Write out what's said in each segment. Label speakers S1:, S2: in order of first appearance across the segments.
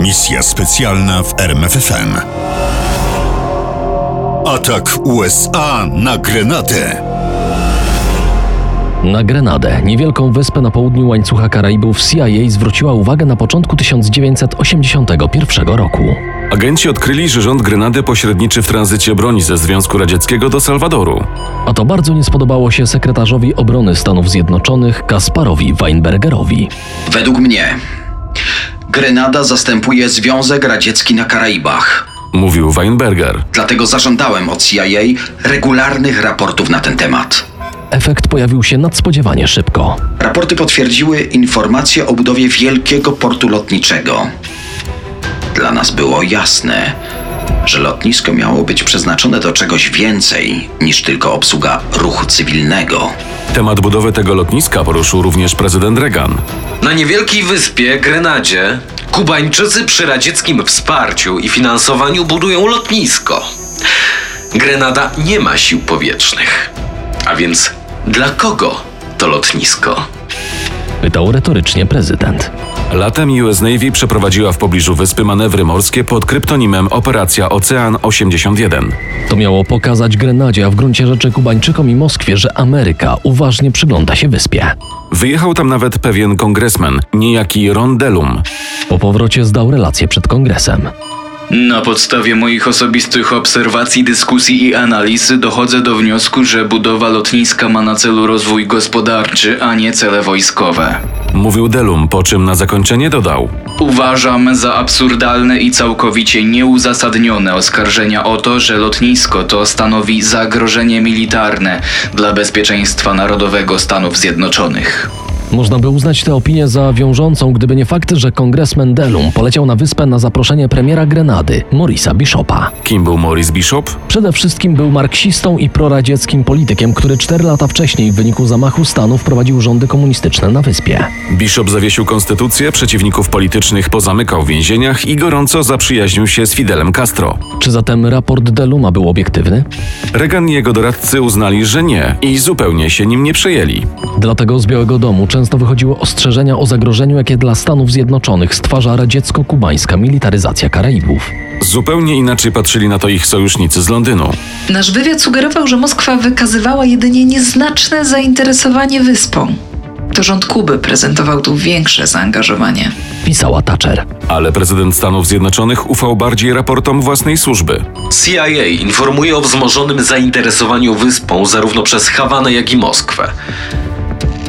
S1: Misja specjalna w RMFFM. Atak USA na Grenadę.
S2: Na Grenadę, niewielką wyspę na południu łańcucha Karaibów, CIA zwróciła uwagę na początku 1981 roku.
S3: Agenci odkryli, że rząd Grenady pośredniczy w tranzycie broni ze Związku Radzieckiego do Salwadoru.
S2: A to bardzo nie spodobało się sekretarzowi obrony Stanów Zjednoczonych Kasparowi Weinbergerowi.
S4: Według mnie Grenada zastępuje Związek Radziecki na Karaibach.
S3: Mówił Weinberger.
S4: Dlatego zażądałem od CIA regularnych raportów na ten temat.
S2: Efekt pojawił się nadspodziewanie szybko.
S4: Raporty potwierdziły informacje o budowie wielkiego portu lotniczego. Dla nas było jasne, że lotnisko miało być przeznaczone do czegoś więcej niż tylko obsługa ruchu cywilnego.
S3: Temat budowy tego lotniska poruszył również prezydent Reagan.
S5: Na niewielkiej wyspie Grenadzie Kubańczycy przy radzieckim wsparciu i finansowaniu budują lotnisko. Grenada nie ma sił powietrznych. A więc dla kogo to lotnisko?
S2: Pytał retorycznie prezydent.
S3: Latem US Navy przeprowadziła w pobliżu wyspy manewry morskie pod kryptonimem Operacja Ocean 81.
S2: To miało pokazać Grenadzie, a w gruncie rzeczy Kubańczykom i Moskwie, że Ameryka uważnie przygląda się wyspie.
S3: Wyjechał tam nawet pewien kongresmen, niejaki Ron Delum.
S2: Po powrocie zdał relację przed kongresem.
S6: Na podstawie moich osobistych obserwacji, dyskusji i analizy dochodzę do wniosku, że budowa lotniska ma na celu rozwój gospodarczy, a nie cele wojskowe.
S3: Mówił Delum, po czym na zakończenie dodał.
S6: Uważam za absurdalne i całkowicie nieuzasadnione oskarżenia o to, że lotnisko to stanowi zagrożenie militarne dla bezpieczeństwa narodowego Stanów Zjednoczonych.
S2: Można by uznać tę opinię za wiążącą, gdyby nie fakt, że kongresmen Delum poleciał na wyspę na zaproszenie premiera Grenady, Morisa Bishopa.
S3: Kim był Morris Bishop?
S2: Przede wszystkim był marksistą i proradzieckim politykiem, który cztery lata wcześniej w wyniku zamachu stanu wprowadził rządy komunistyczne na wyspie.
S3: Bishop zawiesił konstytucję, przeciwników politycznych pozamykał w więzieniach i gorąco zaprzyjaźnił się z Fidelem Castro.
S2: Czy zatem raport Deluma był obiektywny?
S3: Reagan i jego doradcy uznali, że nie i zupełnie się nim nie przejęli.
S2: Dlatego z Białego Domu często wychodziły ostrzeżenia o zagrożeniu, jakie dla Stanów Zjednoczonych stwarza radziecko-kubańska militaryzacja Karaibów.
S3: Zupełnie inaczej patrzyli na to ich sojusznicy z Londynu.
S7: Nasz wywiad sugerował, że Moskwa wykazywała jedynie nieznaczne zainteresowanie wyspą. To rząd Kuby prezentował tu większe zaangażowanie.
S2: Pisała Thatcher.
S3: Ale prezydent Stanów Zjednoczonych ufał bardziej raportom własnej służby.
S5: CIA informuje o wzmożonym zainteresowaniu wyspą zarówno przez Hawanę, jak i Moskwę.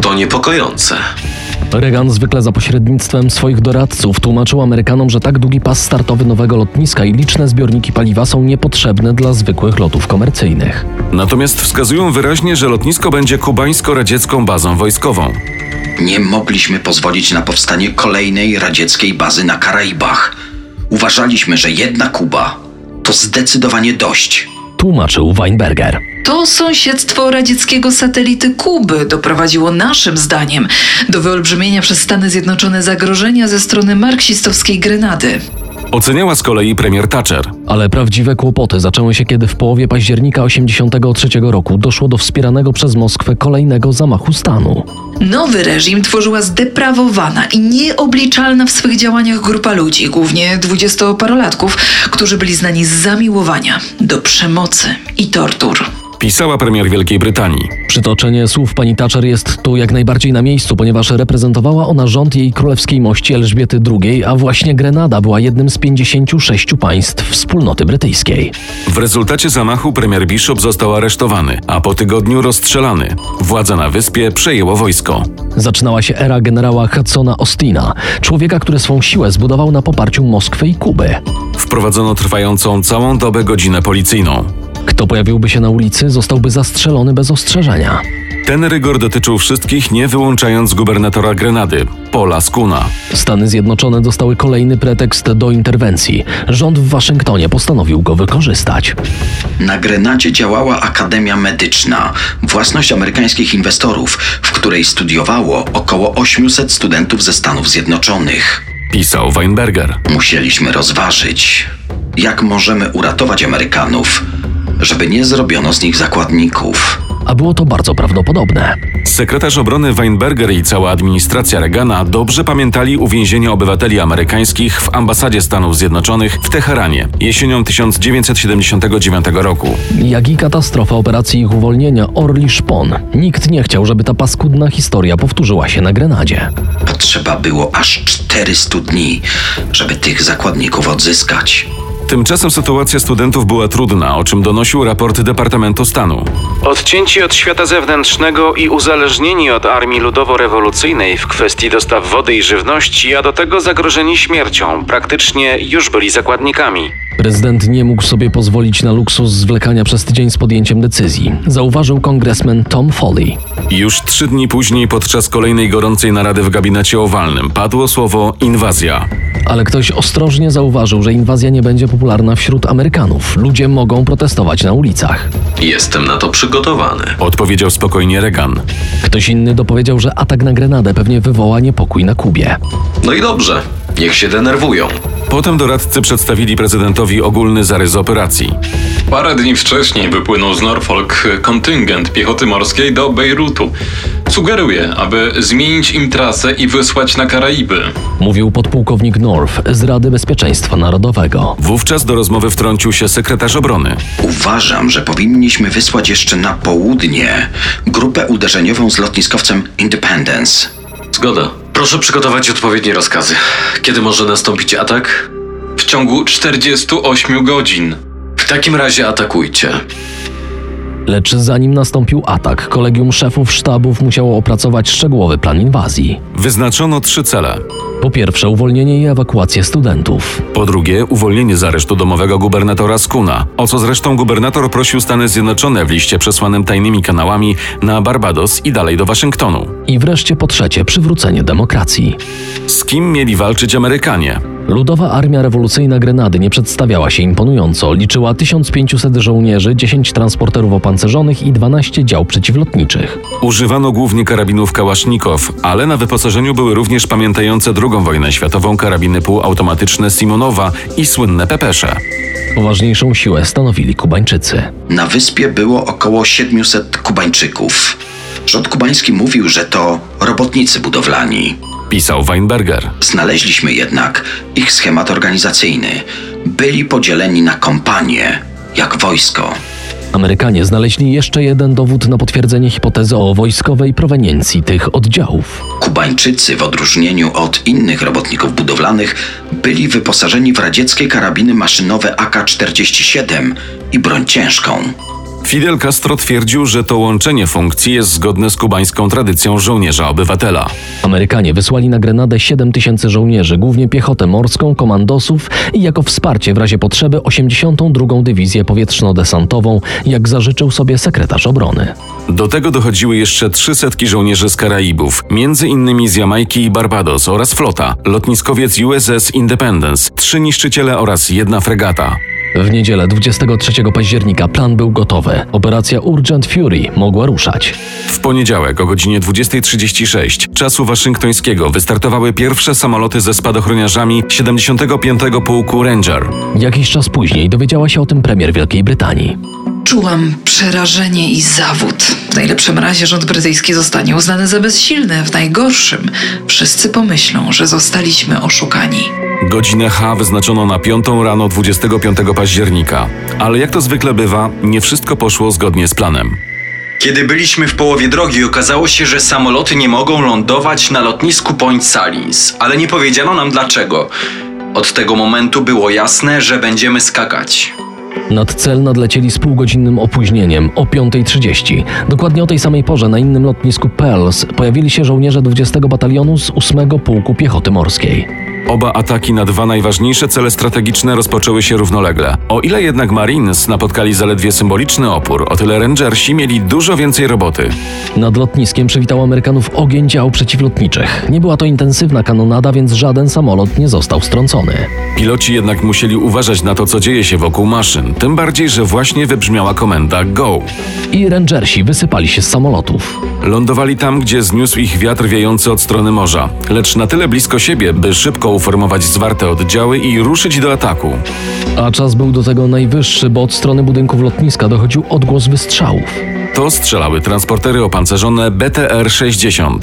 S5: To niepokojące.
S2: Reagan zwykle za pośrednictwem swoich doradców tłumaczył Amerykanom, że tak długi pas startowy nowego lotniska i liczne zbiorniki paliwa są niepotrzebne dla zwykłych lotów komercyjnych.
S3: Natomiast wskazują wyraźnie, że lotnisko będzie kubańsko-radziecką bazą wojskową.
S4: Nie mogliśmy pozwolić na powstanie kolejnej radzieckiej bazy na Karaibach. Uważaliśmy, że jedna Kuba to zdecydowanie dość.
S2: Tłumaczył Weinberger.
S7: To sąsiedztwo radzieckiego satelity Kuby doprowadziło naszym zdaniem do wyolbrzymienia przez Stany Zjednoczone zagrożenia ze strony marksistowskiej Grenady.
S3: Oceniała z kolei premier Thatcher.
S2: Ale prawdziwe kłopoty zaczęły się, kiedy w połowie października 1983 roku doszło do wspieranego przez Moskwę kolejnego zamachu stanu.
S7: Nowy reżim tworzyła zdeprawowana i nieobliczalna w swych działaniach grupa ludzi, głównie dwudziestoparolatków, którzy byli znani z zamiłowania do przemocy i tortur.
S3: Pisała premier Wielkiej Brytanii.
S2: Przytoczenie słów pani Thatcher jest tu jak najbardziej na miejscu, ponieważ reprezentowała ona rząd jej królewskiej mości Elżbiety II, a właśnie Grenada była jednym z 56 państw wspólnoty brytyjskiej.
S3: W rezultacie zamachu premier Bishop został aresztowany, a po tygodniu rozstrzelany. Władza na wyspie przejęło wojsko.
S2: Zaczynała się era generała Hudsona Austina, człowieka, który swą siłę zbudował na poparciu Moskwy i Kuby.
S3: Wprowadzono trwającą całą dobę godzinę policyjną.
S2: Kto pojawiłby się na ulicy, zostałby zastrzelony bez ostrzeżenia.
S3: Ten rygor dotyczył wszystkich, nie wyłączając gubernatora Grenady, Paula Skuna.
S2: Stany Zjednoczone dostały kolejny pretekst do interwencji. Rząd w Waszyngtonie postanowił go wykorzystać.
S4: Na Grenadzie działała Akademia Medyczna, własność amerykańskich inwestorów, w której studiowało około 800 studentów ze Stanów Zjednoczonych.
S3: Pisał Weinberger.
S4: Musieliśmy rozważyć, jak możemy uratować Amerykanów, żeby nie zrobiono z nich zakładników.
S2: A było to bardzo prawdopodobne.
S3: Sekretarz obrony Weinberger i cała administracja Reagana dobrze pamiętali uwięzienie obywateli amerykańskich w ambasadzie Stanów Zjednoczonych w Teheranie jesienią 1979 roku.
S2: Jak i katastrofa operacji ich uwolnienia Orli Szpon. Nikt nie chciał, żeby ta paskudna historia powtórzyła się na Grenadzie.
S4: Potrzeba było aż 400 dni, żeby tych zakładników odzyskać.
S3: Tymczasem sytuacja studentów była trudna, o czym donosił raport Departamentu Stanu.
S8: Odcięci od świata zewnętrznego i uzależnieni od armii ludowo-rewolucyjnej w kwestii dostaw wody i żywności, a do tego zagrożeni śmiercią, praktycznie już byli zakładnikami.
S2: Prezydent nie mógł sobie pozwolić na luksus zwlekania przez tydzień z podjęciem decyzji, zauważył kongresmen Tom Foley.
S3: Już trzy dni później, podczas kolejnej gorącej narady w gabinecie owalnym, padło słowo inwazja.
S2: Ale ktoś ostrożnie zauważył, że inwazja nie będzie popularna wśród Amerykanów. Ludzie mogą protestować na ulicach.
S5: Jestem na to przygotowany.
S3: Odpowiedział spokojnie Reagan.
S2: Ktoś inny dopowiedział, że atak na Grenadę pewnie wywoła niepokój na Kubie.
S5: No i dobrze, niech się denerwują.
S3: Potem doradcy przedstawili prezydentowi ogólny zarys operacji.
S9: Parę dni wcześniej wypłynął z Norfolk kontyngent piechoty morskiej do Bejrutu. Sugeruję, aby zmienić im trasę i wysłać na Karaiby.
S2: Mówił podpułkownik North z Rady Bezpieczeństwa Narodowego.
S3: Wówczas do rozmowy wtrącił się sekretarz obrony.
S4: Uważam, że powinniśmy wysłać jeszcze na południe grupę uderzeniową z lotniskowcem Independence.
S5: Zgoda. Proszę przygotować odpowiednie rozkazy. Kiedy może nastąpić atak?
S9: W ciągu 48 godzin.
S5: W takim razie atakujcie.
S2: Lecz zanim nastąpił atak, kolegium szefów sztabów musiało opracować szczegółowy plan inwazji.
S3: Wyznaczono trzy cele.
S2: Po pierwsze, uwolnienie i ewakuację studentów.
S3: Po drugie, uwolnienie z aresztu domowego gubernatora Skuna, o co zresztą gubernator prosił Stany Zjednoczone w liście przesłanym tajnymi kanałami na Barbados i dalej do Waszyngtonu.
S2: I wreszcie po trzecie, przywrócenie demokracji.
S3: Z kim mieli walczyć Amerykanie?
S2: Ludowa Armia Rewolucyjna Grenady nie przedstawiała się imponująco. Liczyła 1500 żołnierzy, 10 transporterów opancerzonych i 12 dział przeciwlotniczych.
S3: Używano głównie karabinów Kałasznikow, ale na wyposażeniu były również pamiętające II wojnę światową karabiny półautomatyczne Simonowa i słynne pepesze.
S2: Poważniejszą siłę stanowili Kubańczycy.
S4: Na wyspie było około 700 Kubańczyków. Rząd kubański mówił, że to robotnicy budowlani.
S3: Pisał Weinberger.
S4: Znaleźliśmy jednak ich schemat organizacyjny. Byli podzieleni na kompanie, jak wojsko.
S2: Amerykanie znaleźli jeszcze jeden dowód na potwierdzenie hipotezy o wojskowej proweniencji tych oddziałów.
S4: Kubańczycy, w odróżnieniu od innych robotników budowlanych, byli wyposażeni w radzieckie karabiny maszynowe AK-47 i broń ciężką.
S3: Fidel Castro twierdził, że to łączenie funkcji jest zgodne z kubańską tradycją żołnierza-obywatela.
S2: Amerykanie wysłali na Grenadę 7 tysięcy żołnierzy, głównie piechotę morską, komandosów i jako wsparcie w razie potrzeby 82. Dywizję Powietrzno-Desantową, jak zażyczył sobie sekretarz obrony.
S3: Do tego dochodziły jeszcze trzy setki żołnierzy z Karaibów, między innymi z Jamajki i Barbados oraz flota, lotniskowiec USS Independence, trzy niszczyciele oraz jedna fregata.
S2: W niedzielę 23 października plan był gotowy. Operacja Urgent Fury mogła ruszać.
S3: W poniedziałek o godzinie 20.36 czasu waszyngtońskiego wystartowały pierwsze samoloty ze spadochroniarzami 75. Pułku Ranger.
S2: Jakiś czas później dowiedziała się o tym premier Wielkiej Brytanii.
S7: Czułam przerażenie i zawód. W najlepszym razie rząd brytyjski zostanie uznany za bezsilny, w najgorszym wszyscy pomyślą, że zostaliśmy oszukani.
S3: Godzinę H wyznaczono na 5 rano 25 października. Ale jak to zwykle bywa, nie wszystko poszło zgodnie z planem.
S10: Kiedy byliśmy w połowie drogi, okazało się, że samoloty nie mogą lądować na lotnisku Point Salins, ale nie powiedziano nam dlaczego. Od tego momentu było jasne, że będziemy skakać.
S2: Nad cel nadlecieli z półgodzinnym opóźnieniem o 5.30. Dokładnie o tej samej porze na innym lotnisku Pearls pojawili się żołnierze 20 batalionu z 8 Pułku Piechoty Morskiej.
S3: Oba ataki na dwa najważniejsze cele strategiczne rozpoczęły się równolegle. O ile jednak Marines napotkali zaledwie symboliczny opór, o tyle Rangersi mieli dużo więcej roboty.
S2: Nad lotniskiem przywitał Amerykanów ogień dział przeciwlotniczych. Nie była to intensywna kanonada, więc żaden samolot nie został strącony.
S3: Piloci jednak musieli uważać na to, co dzieje się wokół maszyn, tym bardziej, że właśnie wybrzmiała komenda GO.
S2: I Rangersi wysypali się z samolotów.
S3: Lądowali tam, gdzie zniósł ich wiatr wiejący od strony morza, lecz na tyle blisko siebie, by szybko uformować zwarte oddziały i ruszyć do ataku.
S2: A czas był do tego najwyższy, bo od strony budynków lotniska dochodził odgłos wystrzałów.
S3: To strzelały transportery opancerzone BTR-60.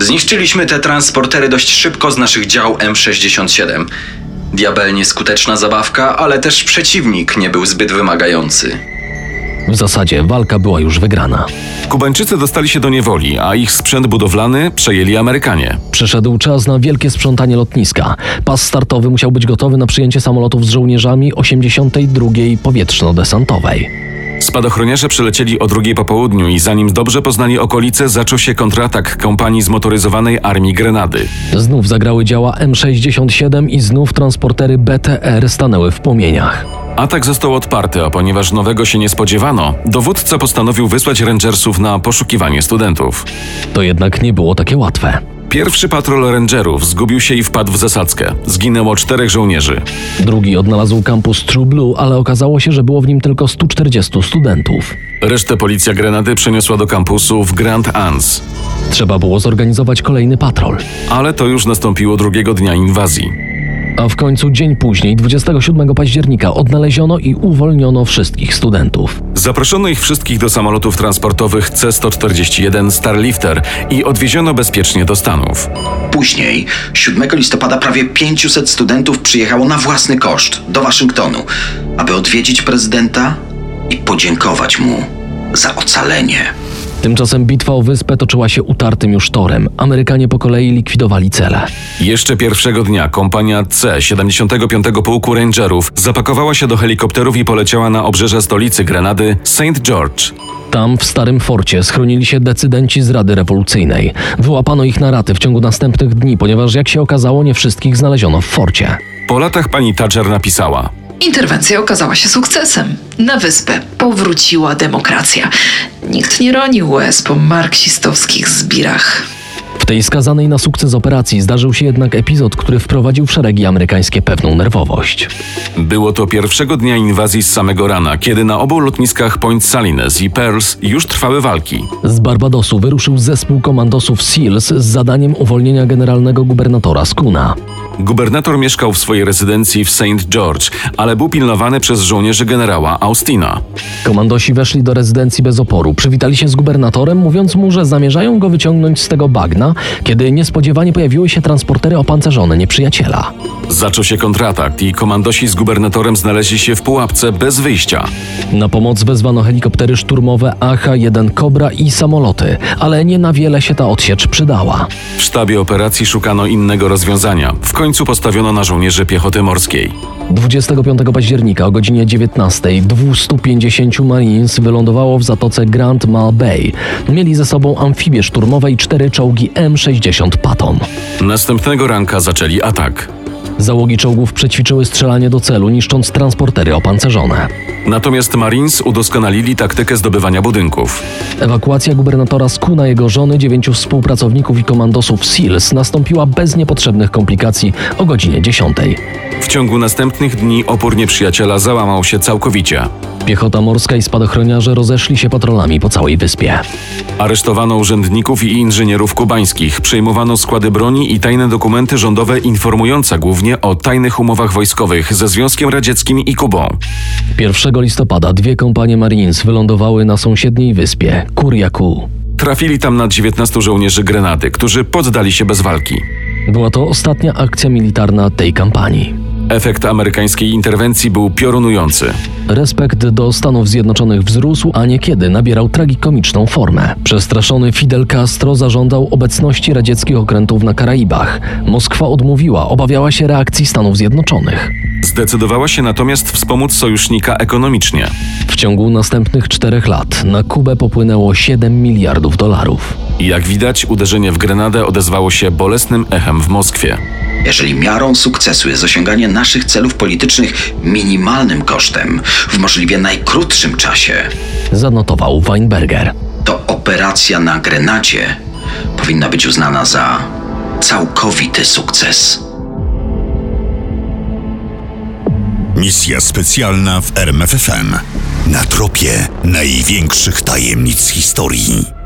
S10: Zniszczyliśmy te transportery dość szybko z naszych dział M67. Diabelnie skuteczna zabawka, ale też przeciwnik nie był zbyt wymagający.
S2: W zasadzie walka była już wygrana.
S3: Kubańczycy dostali się do niewoli, a ich sprzęt budowlany przejęli Amerykanie.
S2: Przyszedł czas na wielkie sprzątanie lotniska. Pas startowy musiał być gotowy na przyjęcie samolotów z żołnierzami 82. Powietrzno-Desantowej.
S3: Spadochroniarze przylecieli o drugiej po południu i zanim dobrze poznali okolice, zaczął się kontratak kompanii zmotoryzowanej Armii Grenady.
S2: Znów zagrały działa M67 i znów transportery BTR stanęły w płomieniach.
S3: Atak został odparty, a ponieważ nowego się nie spodziewano, dowódca postanowił wysłać rangersów na poszukiwanie studentów.
S2: To jednak nie było takie łatwe.
S3: Pierwszy patrol rangerów zgubił się i wpadł w zasadzkę. Zginęło czterech żołnierzy.
S2: Drugi odnalazł kampus True Blue, ale okazało się, że było w nim tylko 140 studentów.
S3: Resztę policja Grenady przeniosła do kampusu w Grand Anse.
S2: Trzeba było zorganizować kolejny patrol.
S3: Ale to już nastąpiło drugiego dnia inwazji.
S2: A w końcu dzień później, 27 października, odnaleziono i uwolniono wszystkich studentów.
S3: Zaproszono ich wszystkich do samolotów transportowych C-141 Starlifter i odwieziono bezpiecznie do Stanów.
S4: Później, 7 listopada, prawie 500 studentów przyjechało na własny koszt do Waszyngtonu, aby odwiedzić prezydenta i podziękować mu za ocalenie.
S2: Tymczasem bitwa o wyspę toczyła się utartym już torem. Amerykanie po kolei likwidowali cele.
S3: Jeszcze pierwszego dnia kompania C 75 Pułku Rangerów zapakowała się do helikopterów i poleciała na obrzeże stolicy Grenady St. George.
S2: Tam, w Starym Forcie, schronili się decydenci z Rady Rewolucyjnej. Wyłapano ich na raty w ciągu następnych dni, ponieważ, jak się okazało, nie wszystkich znaleziono w forcie.
S3: Po latach pani Thatcher napisała:
S7: Interwencja okazała się sukcesem. Na wyspę powróciła demokracja. Nikt nie ronił łez po marksistowskich zbirach.
S2: W tej skazanej na sukces operacji zdarzył się jednak epizod, który wprowadził w szeregi amerykańskie pewną nerwowość.
S3: Było to pierwszego dnia inwazji z samego rana, kiedy na obu lotniskach Point Salines i Pearls już trwały walki.
S2: Z Barbadosu wyruszył zespół komandosów SEALs z zadaniem uwolnienia generalnego gubernatora Skuna.
S3: Gubernator mieszkał w swojej rezydencji w St. George, ale był pilnowany przez żołnierzy generała Austina.
S2: Komandosi weszli do rezydencji bez oporu, przywitali się z gubernatorem, mówiąc mu, że zamierzają go wyciągnąć z tego bagna, kiedy niespodziewanie pojawiły się transportery opancerzone nieprzyjaciela.
S3: Zaczął się kontratak i komandosi z gubernatorem znaleźli się w pułapce bez wyjścia.
S2: Na pomoc wezwano helikoptery szturmowe AH-1 Cobra i samoloty, ale nie na wiele się ta odsiecz przydała.
S3: W sztabie operacji szukano innego rozwiązania. W końcu postawiono na żołnierzy piechoty morskiej.
S2: 25 października o godzinie 19 250 Marines wylądowało w zatoce Grand Mal Bay. Mieli ze sobą amfibie szturmowe i cztery czołgi M60 Patton.
S3: Następnego ranka zaczęli atak.
S2: Załogi czołgów przećwiczyły strzelanie do celu, niszcząc transportery opancerzone.
S3: Natomiast Marines udoskonalili taktykę zdobywania budynków.
S2: Ewakuacja gubernatora Skuna, jego żony, dziewięciu współpracowników i komandosów SEALs nastąpiła bez niepotrzebnych komplikacji o godzinie 10.
S3: W ciągu następnych dni opór nieprzyjaciela załamał się całkowicie.
S2: Piechota morska i spadochroniarze rozeszli się patrolami po całej wyspie.
S3: Aresztowano urzędników i inżynierów kubańskich, przejmowano składy broni i tajne dokumenty rządowe informujące głównie o tajnych umowach wojskowych ze Związkiem Radzieckim i Kubą.
S2: 1 listopada dwie kompanie Marines wylądowały na sąsiedniej wyspie Kuriaku.
S3: Trafili tam na 19 żołnierzy Grenady, którzy poddali się bez walki.
S2: Była to ostatnia akcja militarna tej kampanii.
S3: Efekt amerykańskiej interwencji był piorunujący.
S2: Respekt do Stanów Zjednoczonych wzrósł, a niekiedy nabierał tragikomiczną formę. Przestraszony Fidel Castro zażądał obecności radzieckich okrętów na Karaibach. Moskwa odmówiła, obawiała się reakcji Stanów Zjednoczonych.
S3: Zdecydowała się natomiast wspomóc sojusznika ekonomicznie.
S2: W ciągu następnych czterech lat na Kubę popłynęło 7 miliardów dolarów.
S3: I jak widać, uderzenie w Grenadę odezwało się bolesnym echem w Moskwie.
S4: Jeżeli miarą sukcesu jest osiąganie naszych celów politycznych minimalnym kosztem, w możliwie najkrótszym czasie,
S2: Zanotował Weinberger.
S4: to operacja na Grenadzie powinna być uznana za całkowity sukces.
S1: Misja specjalna w RMFFM. Na tropie największych tajemnic historii.